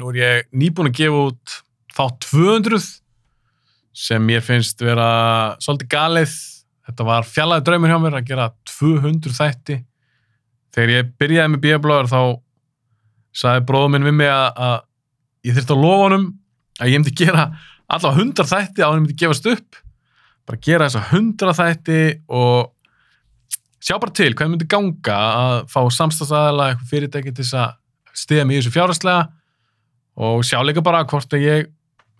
Nú er ég nýbúin að gefa út þá 200 sem mér finnst vera svolítið galið. Þetta var fjallaði draumur hjá mér að gera 200 þætti. Þegar ég byrjaði með bíablóður þá sagði bróðum minn við mig að, að ég þurfti að lofa honum að ég myndi gera allavega 100 þætti á hann myndi gefast upp. Bara gera þessa 100 þætti og sjá bara til hvað myndi ganga að fá samstagsaðala eitthvað fyrirtæki til þess að stiða mig í þessu fjárhastlega og sjá líka bara hvort að ég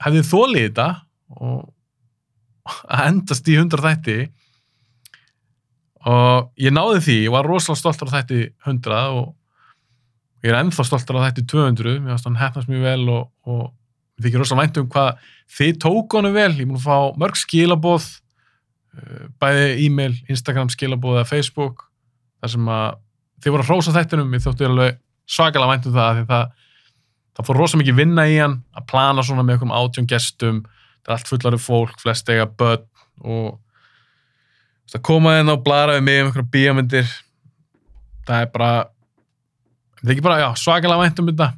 hefði þólið þetta og að endast í 100 þætti. Og ég náði því, ég var rosalega stoltur á þætti 100 og ég er ennþá stoltur á þætti 200 mér finnst hann hefnast mjög vel og, og ég þykir rosalega vænt um hvað þið tók honum vel, ég múið að fá mörg skilaboð uh, bæði e-mail, Instagram skilaboð eða Facebook þar sem að þið voru að hrósa þættinum, ég þóttu alveg svakalega vænt um það því það, það fór rosalega mikið vinna í hann að plana svona með einhverjum átjón gestum. Það er allt fullarið fólk, flest eiga börn og það koma inn og blara við mig um einhverja bíómyndir. Það er bara það er ekki bara, já, svakalega vænt um þetta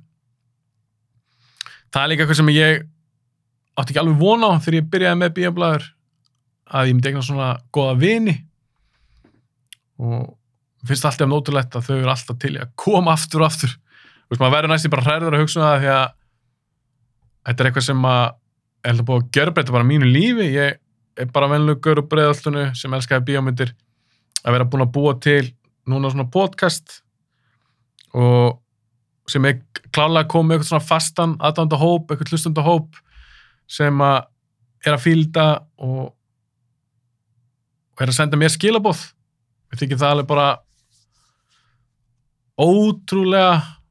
það er líka eitthvað sem ég átti ekki alveg vona á þegar ég byrjaði með bíóblæður að ég myndi eignar svona goða vini. Og finnst alltaf nótulegt að þau eru alltaf til að koma aftur og aftur þú veist, maður verður næst í bara hræður að hugsa um það því að þetta er eitthvað sem að er alltaf búið að gjörbreyta bara mínu lífi. Ég er bara venlugur og breiðallunu sem elskaði bíómyndir að vera búin að búa til núna svona podcast og sem er klálega komið eitthvað svona fastan aðdánda hóp, eitthvað hlustanda hóp sem að er að fílda og, og er að senda mér skilabóð við þykir það alveg bara ótrúlega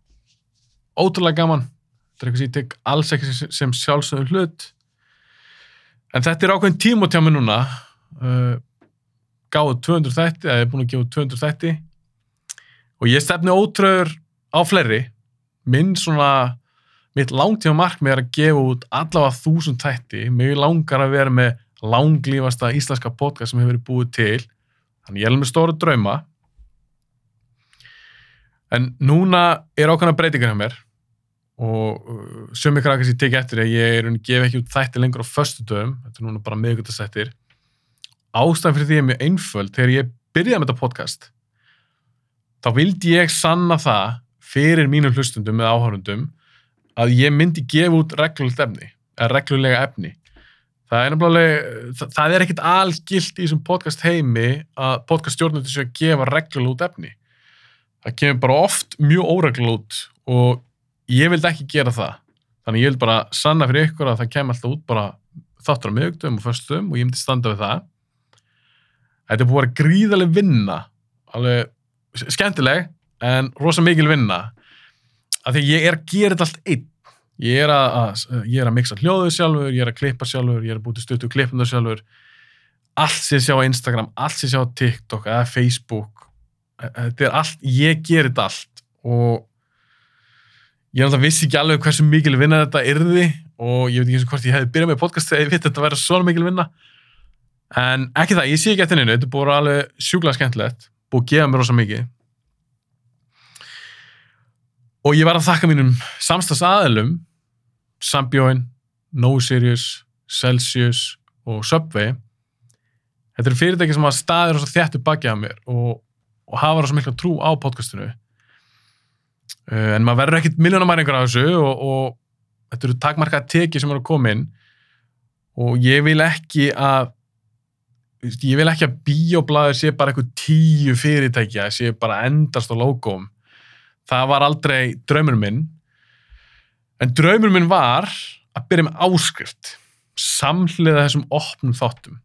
ótrúlega gaman. Þetta er eitthvað sem ég tek alls ekki sem, sem sjálfsögum hlut. En þetta er ákveðin tíma tjá mig núna. Uh, gáðu 200 þætti eða er búin að gefa 200 þætti. Og ég stefni ótröður á fleiri. Minn svona mitt langtíma markmið er að gefa út allavega þúsund þætti. Mig langar að vera með langlífasta íslenska podcast sem hefur verið búið til. Þannig ég er með stóra drauma. En núna er ákveðna breytingar hjá mér og uh, sömur krakkar sem ég teki eftir að ég er að gefa ekki út þætti lengur á föstu dögum, þetta er núna bara miðugundastættir ástæðan fyrir því er mjög einföld. Þegar ég byrjaði með þetta podcast þá vildi ég sanna það fyrir mínum hlustundum eða áhörundum að ég myndi gefa út reglulegt efni, reglulega efni. Það er nefnilega það, það er ekkit algilt í þessum podcast heimi að podcast stjórnandi séu að gefa reglulega út efni. Það kemur bara oft mjög óreglulega út og ég vildi ekki gera það. Þannig ég vildi bara sanna fyrir ykkur að það kemur alltaf út bara þáttur á miðugdum og förstum og ég myndi standa við það. Þetta er búið að vera gríðarlega vinna alveg skemmtileg en rosa mikil vinna. Af því ég er að gera þetta allt einn. Ég er að, að, að mixa hljóðu sjálfur ég er að klippa sjálfur, ég er að búti stuttu klippundar sjálfur. Allt sem ég sjá á Instagram allt sem ég sjá á TikTok eða Facebook þetta er allt, ég ger þetta allt. Og ég alltaf vissi ekki alveg hversu mikil vinna þetta yrði og ég veit ekki eins og hvort ég hefði byrjað með podcast þegar ég veit að þetta verður svona mikil vinna. En ekki það, ég sé ekki eftir hennu þetta búin alveg sjúkla skemmtilegt búin að gefa mér rosa mikið. Og ég var að þakka mínum samstags aðelum Sambjóin, No Serious Celsius og Subway. Þetta eru fyrirtæki sem hafa staðir og þjættu bakið af mér og, og hafa rosa mikla trú á podcastinu en maður verður ekkit miljónamæringar á þessu og, og þetta eru takmarkað teki sem eru að koma inn og ég vil ekki að ég vil ekki að bíoblæður sé bara eitthvað tíu fyrirtækja sé bara endast á logóm það var aldrei draumur minn. En draumur minn var að byrja með áskrift samhliða þessum opnum þáttum.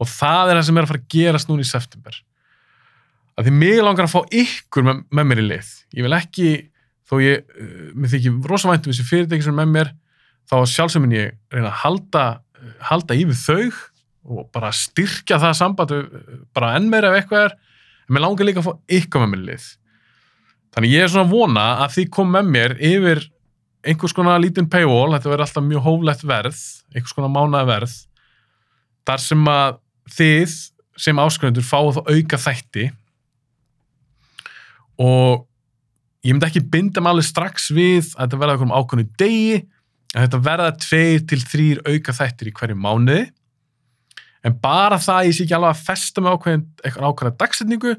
Og það er það sem er að fara að gerast núna í september að því mig langar að fá ykkur með, með mér í lið. Ég vil ekki, þó ég uh, mér þykir rosavænt um þessi fyrirtæki sem er með mér þá sjálfsögminn ég reyna að halda, halda í við þau og bara styrkja það samband bara enn meira ef eitthvað er. En mér langar líka að fá ykkur með mér í lið. Þannig ég er svona að vona að því kom með mér yfir einhvers konar lítinn paywall, þetta verður alltaf mjög hóflegt verð, einhvers konar mánaði verð þar sem að þið sem áskrifendur fáið þá auka þætti og ég myndi ekki binda mig alveg strax við að þetta verða okkur um ákveðnu degi að þetta verða tveir til þrýr auka þættir í hverju mánuði. En bara það ég sé ekki alveg að festa með eitthvað ákveða dagsetningu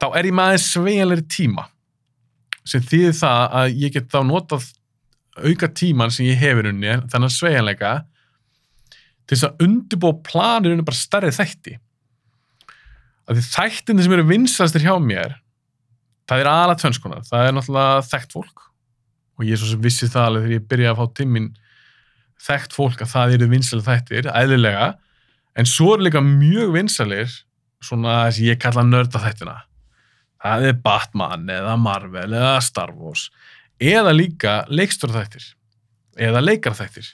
þá er ég maður sveiginleiri tíma. Sem þýðir það að ég get þá notað auka tíman sem ég hefur unni þannig að sveiginleika til þess að undirbúa planir unni bara stærri þætti. Að því þættinni sem eru vinsastir hjá mér það er aðalega tvennskonar, það er náttúrulega þekkt fólk. Og ég er svo sem vissi það alveg þegar ég byrjaði að fá tímin þekkt fólk að það eru vinsalir þættir, eðlilega. En svo er líka mjög vinsalir svona sem ég kalla nörda þættina það er Batman eða Marvel eða Star Wars eða líka leikstörþættir eða leikarþættir.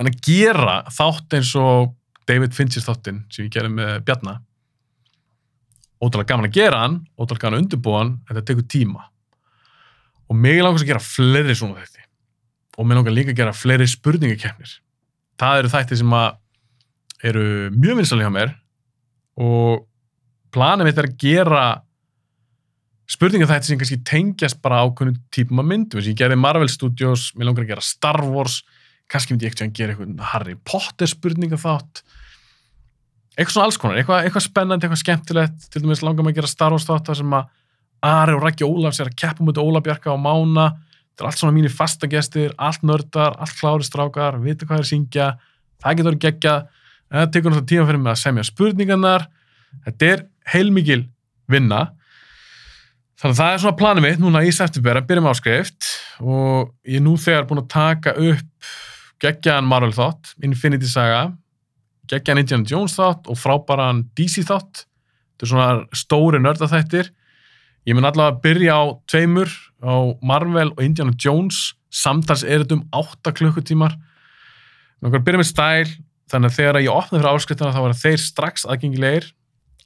En að gera þátt eins og David Finchers þáttinn sem ég gerði með Bjarnar ótrúlega gaman að gera hann, ótrúlega gaman að undirbúa hann en það tekur tíma. Og mig langast að gera fleiri svona þætti. Og mig langar líka að gera fleiri spurningakefnir það eru þætti sem að eru mjög vinsalega hjá mér. Og planið mitt er að gera spurningaþætti sem kannski tengjast bara ákveðinu típum af myndum, ég gerði Marvel Studios mér langar að gera Star Wars. Kannski myndi ég ekkert að gera eitthvað Harry Potter spurningaþátt eitthvað svona alls konar, eitthvað, eitthvað spennandi, eitthvað skemmtilegt. Til dæmis langar maður að gera Star Wars þátt sem að Ari og Rækki Ólafs er að keppa mútið Óla Bjarka og Mána. Þetta er allt svona mínir fasta gestir, allt nördar allt klári strákar, vita hvað er syngja. Það getur að gegja það tekur náttúrulega tíma fyrir mig að semja spurningarnar. Þetta er heilmikil vinna. Þannig að það er svona planið mitt núna í september að byrja með áskrift. Og ég er nú þegar búin að taka upp geggjaðan Marvel þátt Infinity Saga geggjaðan Indiana Jones þátt og frábæran DC þátt. Þetta er svona stóri nördaþættir. Ég mun allavega að byrja á tveimur á Marvel og Indiana Jones. Samtals er þetta um 8 klukkutímar. Við byrjum með stæl þannig að þegar ég opnaði fyrir áskriftina þá var þeir strax aðgengilegir.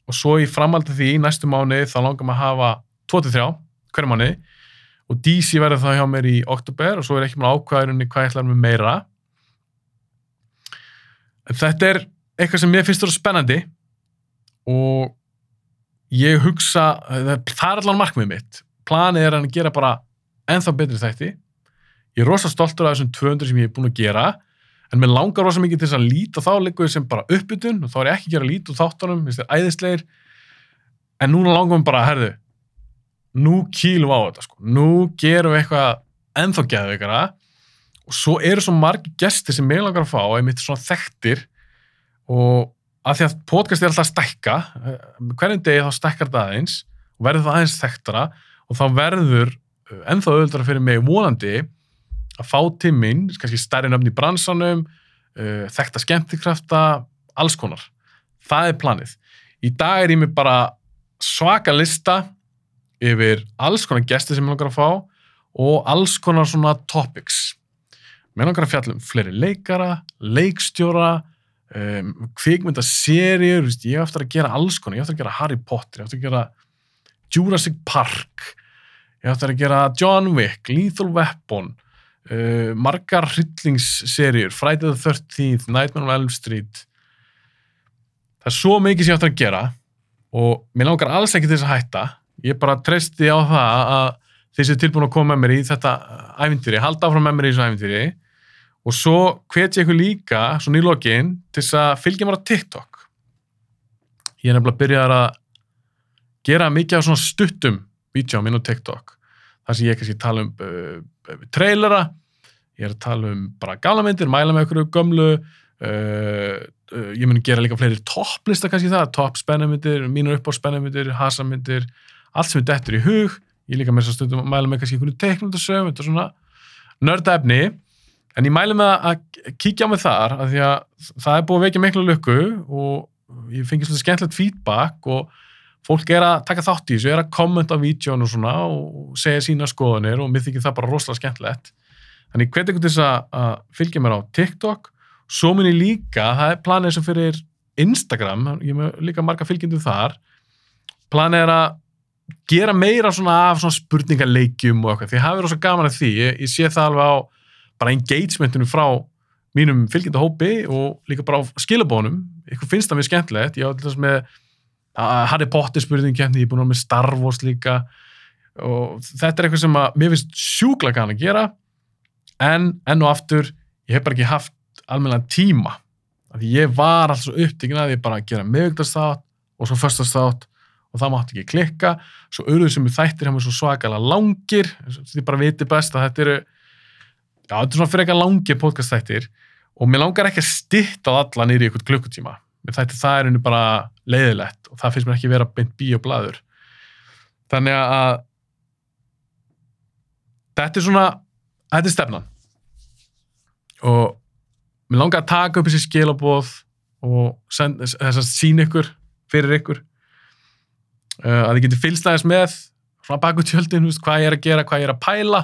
Og svo í framaldi því næstu mánu þá langar maður að hafa 23 hverju mánu og DC verður það hjá mér í oktober og svo er ekki maður ákvæðurinn hvað ég ætlar með meira þetta er eitthvað sem ég finnst að vera spennandi og ég hugsa, það er allavega markmið mitt. Planið er að gera bara enþá betri þætti. Ég er rosalega stoltur af þessum 200 sem ég hef búin að gera en mér langar rosalega mikið til þess að líta þá líkuð sem bara uppbytun og þá er ég ekki að gera lít úr þáttunum, minnst þér æðisleir en núna langar mér bara, herðu nú kýlum á þetta sko. nú gerum við eitthvað enþá geðveikara og svo eru svo margi gestir sem mér langar að fá, einmitt svona þekktir og að því að podcast er alltaf að stækka eh, hverjum degi þá stækkar það aðeins og verður það aðeins þekktara og þá verður eh, ennþá auðvitað fyrir mig vonandi að fá tíminn, kannski stærri nöfn í bransanum uh, þekkta skemmtikrafta, alls konar það er planið. Í dag er ég með bara svaka lista yfir alls konar gesti sem ég langar að fá og alls konar svona topics. Mér langar að fjalla um fleiri leikara, leikstjóra um, kvikmyndaserjur, ég aftur að gera alls konar, ég aftur að gera Harry Potter, ég aftur að gera Jurassic Park, ég aftur að gera John Wick, Lethal Weapon, uh, margar hryllingsserjur, Friday the 13th, Nightmare on Elm Street, það er svo mikið sem ég aftur að gera og mér langar alls ekki þess að hætta, ég bara treysti á það að þeir séu tilbúin að koma með mér í þetta æfintýri, halda áfram með mér í þessu æfintýri og svo hvet ég ykkur líka svona í lokin til þess að fylgja mér á TikTok. Ég er nefnilega að byrja að gera mikið á svona stuttum vídeo á minn á TikTok. Þar sem ég kannski tala um uh, trailera ég er að tala um bara gamla myndir, mæla með ykkur gömlu uh, uh, ég mun gera líka fleiri topplista kannski það, topp spennamyndir mínur upp á spennamyndir, hasamyndir allt sem er dettur í hug. Ég líka með þess að stundum að mæla með kannski ykkur teiknundasöfum, þetta er svona nördaefni En ég mælu með að kíkja á mig þar að því að það er búið að vekja miklu lukku og ég fengi svona skemmtilegt feedback og fólk er að taka þátt í þessu, er að kommenta á vídjón og svona og segja sína skoðanir og mér þykir það bara rosalega skemmtilegt. Þannig hvernig til þess að fylgja mér á TikTok, svo mun ég líka, það er planið sem fyrir Instagram, ég með líka marga fylgjendu þar, planið er að gera meira svona af svona spurningaleikjum og eitthvað, því það er rosalega gaman að því, ég, ég sé það alveg á bara engagementinu frá mínum fylgjandahópi og líka bara á skilabónum, ykkur finnst það mér skemmtilegt. Ég á þess með Harry Potter spurning kemni, ég er búin að með Star Wars líka. Og þetta er eitthvað sem að mér finnst sjúkla gana að gera. En enn og aftur ég hef bara ekki haft almennilega tíma. Af því ég var alltaf svo upptíkin að ég bara gera miðugdagsþátt og svo föstastátt og það mátti ekki klikka. Svo auðvitað sem þættir hefur svo svakalega langir þið bara viti best að þetta eru já, þetta er svona fyrir eitthvað langir podcast þættir og mér langar ekki að stitta alla nýri í eitthvað klukkutíma. Mér þættir það er henni bara leiðilegt og það finnst mér ekki vera beint bí og blaður þannig að þetta er svona þetta er stefnan. Og mér langar að taka upp þessi skilabóð og þess að sína ykkur fyrir ykkur uh, að þið getur fylgstæðis með svona baku tjöldin, veist, hvað ég er að gera, hvað ég er að pæla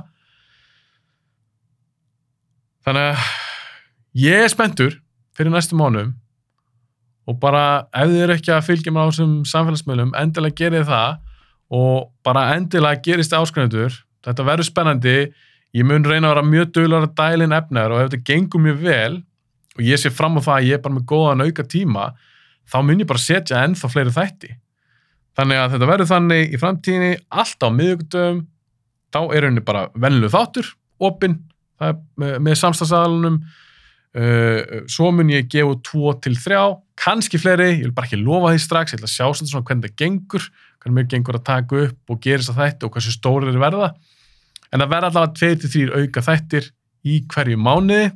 þannig að ég er spenntur fyrir næstu mánum og bara ef þið eru ekki að fylgja mér á þessum samfélagsmiðlum, endilega gerið það og bara endilega gerist áskræntur, þetta verður spennandi. Ég mun reyna að vera mjög dögulega að dælin efnar og ef þetta gengur mjög vel og ég sé fram á það að ég er bara með góðan auka tíma, þá mun ég bara setja ennþá fleiri þætti. Þannig að þetta verður þannig í framtíðinni allt á miðugdöfum þá er henni bara vennileg þáttur opinn, er með, með samstagsadalunum uh, svo mun ég gefa 2 til 3 kannski fleiri, ég vil bara ekki lofa því strax. Ég ætla að sjá svona hvernig það gengur hvernig mér gengur að taka upp og gerist að þætti og hversu stóri þeir verða. En það verða allavega 2-3 auka þættir í hverju mánuði.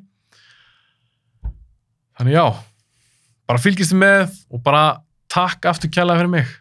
Þannig já bara fylgist þið með og bara takk aftur kjælega fyrir mig